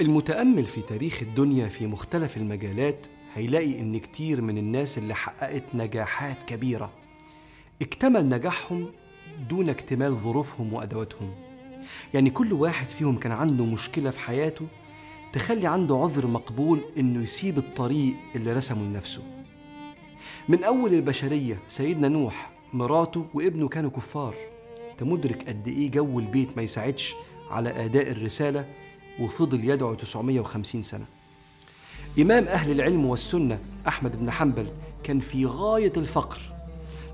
المتأمل في تاريخ الدنيا في مختلف المجالات هيلاقي إن كتير من الناس اللي حققت نجاحات كبيرة. اكتمل نجاحهم دون اكتمال ظروفهم وأدواتهم. يعني كل واحد فيهم كان عنده مشكلة في حياته تخلي عنده عذر مقبول إنه يسيب الطريق اللي رسمه لنفسه. من أول البشرية سيدنا نوح مراته وابنه كانوا كفار. انت مدرك قد إيه جو البيت ما يساعدش على أداء الرسالة وفضل يدعو 950 سنة. إمام أهل العلم والسنة أحمد بن حنبل كان في غاية الفقر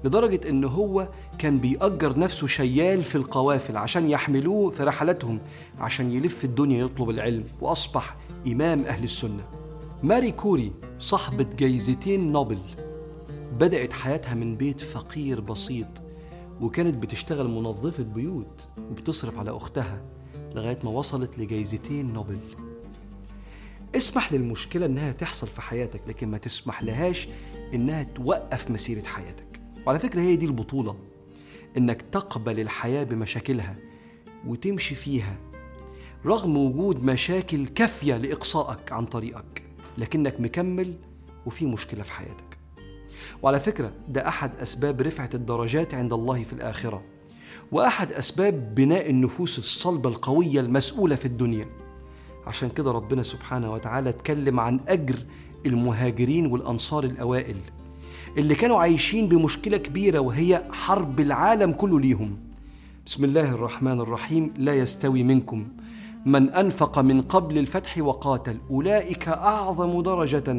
لدرجة إن هو كان بيأجر نفسه شيال في القوافل عشان يحملوه في رحلاتهم عشان يلف الدنيا يطلب العلم وأصبح إمام أهل السنة. ماري كوري صاحبة جايزتين نوبل بدأت حياتها من بيت فقير بسيط وكانت بتشتغل منظفة بيوت وبتصرف على أختها. لغاية ما وصلت لجايزتين نوبل. اسمح للمشكلة إنها تحصل في حياتك لكن ما تسمح لهاش إنها توقف مسيرة حياتك. وعلى فكرة هي دي البطولة إنك تقبل الحياة بمشاكلها وتمشي فيها رغم وجود مشاكل كافية لإقصائك عن طريقك لكنك مكمل وفي مشكلة في حياتك. وعلى فكرة ده أحد أسباب رفعة الدرجات عند الله في الآخرة. وأحد أسباب بناء النفوس الصلبة القوية المسؤولة في الدنيا. عشان كده ربنا سبحانه وتعالى اتكلم عن أجر المهاجرين والأنصار الأوائل اللي كانوا عايشين بمشكلة كبيرة وهي حرب العالم كله ليهم. بسم الله الرحمن الرحيم. لا يستوي منكم من أنفق من قبل الفتح وقاتل. أولئك أعظم درجة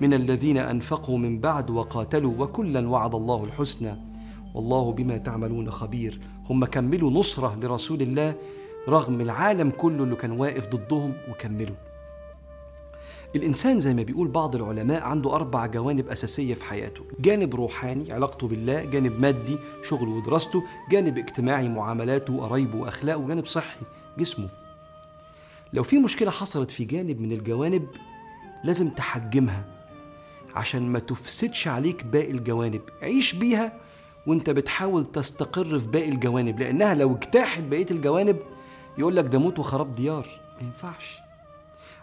من الذين أنفقوا من بعد وقاتلوا. وكلا وعد الله الحسنى. والله بما تعملون خبير. هم كملوا نصرة لرسول الله رغم العالم كله اللي كان واقف ضدهم وكملوا. الإنسان زي ما بيقول بعض العلماء عنده أربع جوانب أساسية في حياته. جانب روحاني علاقته بالله جانب مادي شغله ودراسته جانب اجتماعي معاملاته وقرايبه وأخلاقه وجانب صحي جسمه. لو في مشكلة حصلت في جانب من الجوانب لازم تحجمها عشان ما تفسدش عليك باقي الجوانب. عيش بيها وانت بتحاول تستقر في باقي الجوانب لأنها لو اجتاحت بقية الجوانب يقول لك ده موت وخراب ديار. ما ينفعش.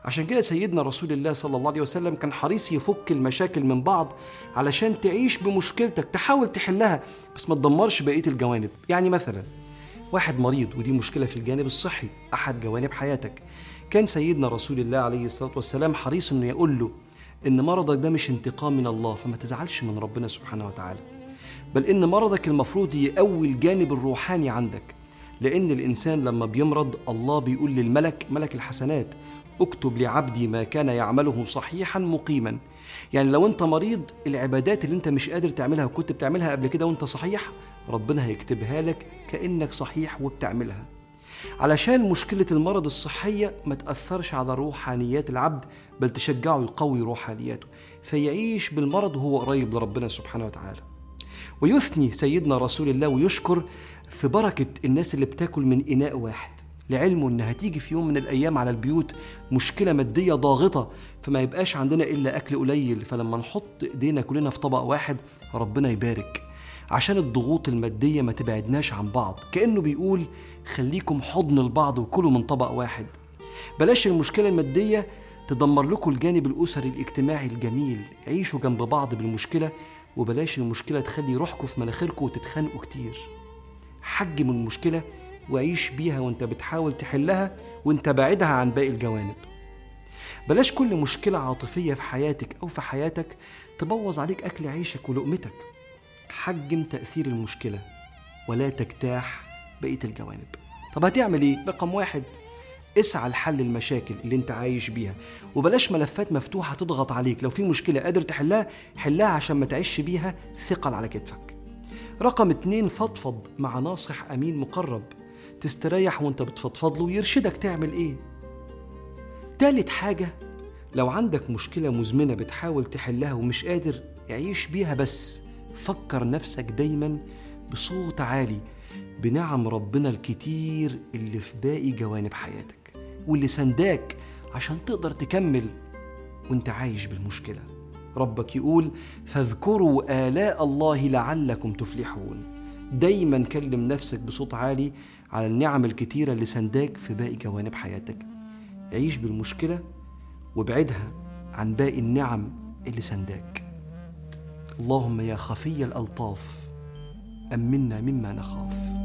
عشان كده سيدنا رسول الله صلى الله عليه وسلم كان حريص يفك المشاكل من بعض علشان تعيش بمشكلتك تحاول تحلها بس ما تدمرش بقية الجوانب. يعني مثلا واحد مريض ودي مشكلة في الجانب الصحي أحد جوانب حياتك. كان سيدنا رسول الله عليه الصلاة والسلام حريص إنه يقول له إن مرضك ده مش انتقام من الله فما تزعلش من ربنا سبحانه وتعالى. بل إن مرضك المفروض يقوي الجانب الروحاني عندك. لأن الإنسان لما بيمرض الله بيقول للملك ملك الحسنات اكتب لعبدي ما كان يعمله صحيحا مقيما. يعني لو أنت مريض العبادات اللي أنت مش قادر تعملها وكنت بتعملها قبل كده وأنت صحيح ربنا هيكتبها لك كأنك صحيح وبتعملها. علشان مشكلة المرض الصحية ما تأثرش على روحانيات العبد بل تشجعه يقوي روحانياته. فيعيش بالمرض وهو قريب لربنا سبحانه وتعالى. ويثني سيدنا رسول الله ويشكر في بركة الناس اللي بتاكل من إناء واحد. لعلمه إن هتيجي في يوم من الأيام على البيوت مشكلة مادية ضاغطة فما يبقاش عندنا إلا أكل قليل. فلما نحط إيدينا كلنا في طبق واحد ربنا يبارك. عشان الضغوط المادية ما تبعدناش عن بعض. كأنه بيقول خليكم حضن البعض وكلوا من طبق واحد. بلاش المشكلة المادية تدمر لكم الجانب الأسري الاجتماعي الجميل. عيشوا جنب بعض بالمشكلة وبلاش المشكلة تخلي روحكم في مناخيركم وتتخانقوا كتير. حجم المشكلة وعيش بيها وانت بتحاول تحلها وانت بعدها عن باقي الجوانب. بلاش كل مشكلة عاطفية في حياتك أو في حياتك تبوظ عليك أكل عيشك ولقمتك. حجم تأثير المشكلة ولا تجتاح بقية الجوانب. طب هتعمل إيه؟ رقم واحد اسعى لحل المشاكل اللي انت عايش بيها. وبلاش ملفات مفتوحة تضغط عليك. لو في مشكلة قادر تحلها حلها عشان ما تعيش بيها ثقل على كتفك. رقم اتنين فضفض مع ناصح أمين مقرب. تستريح وانت بتفضفض له ويرشدك تعمل إيه. تالت حاجة لو عندك مشكلة مزمنة بتحاول تحلها ومش قادر عيش بيها بس فكر نفسك دايما بصوت عالي بنعم ربنا الكتير اللي في باقي جوانب حياتك. واللي سنداك عشان تقدر تكمل وانت عايش بالمشكلة. ربك يقول فاذكروا آلاء الله لعلكم تفلحون. دايما كلم نفسك بصوت عالي على النعم الكتيرة اللي سنداك في باقي جوانب حياتك. عيش بالمشكلة وابعدها عن باقي النعم اللي سنداك. اللهم يا خفي الألطاف أمنا مما نخاف.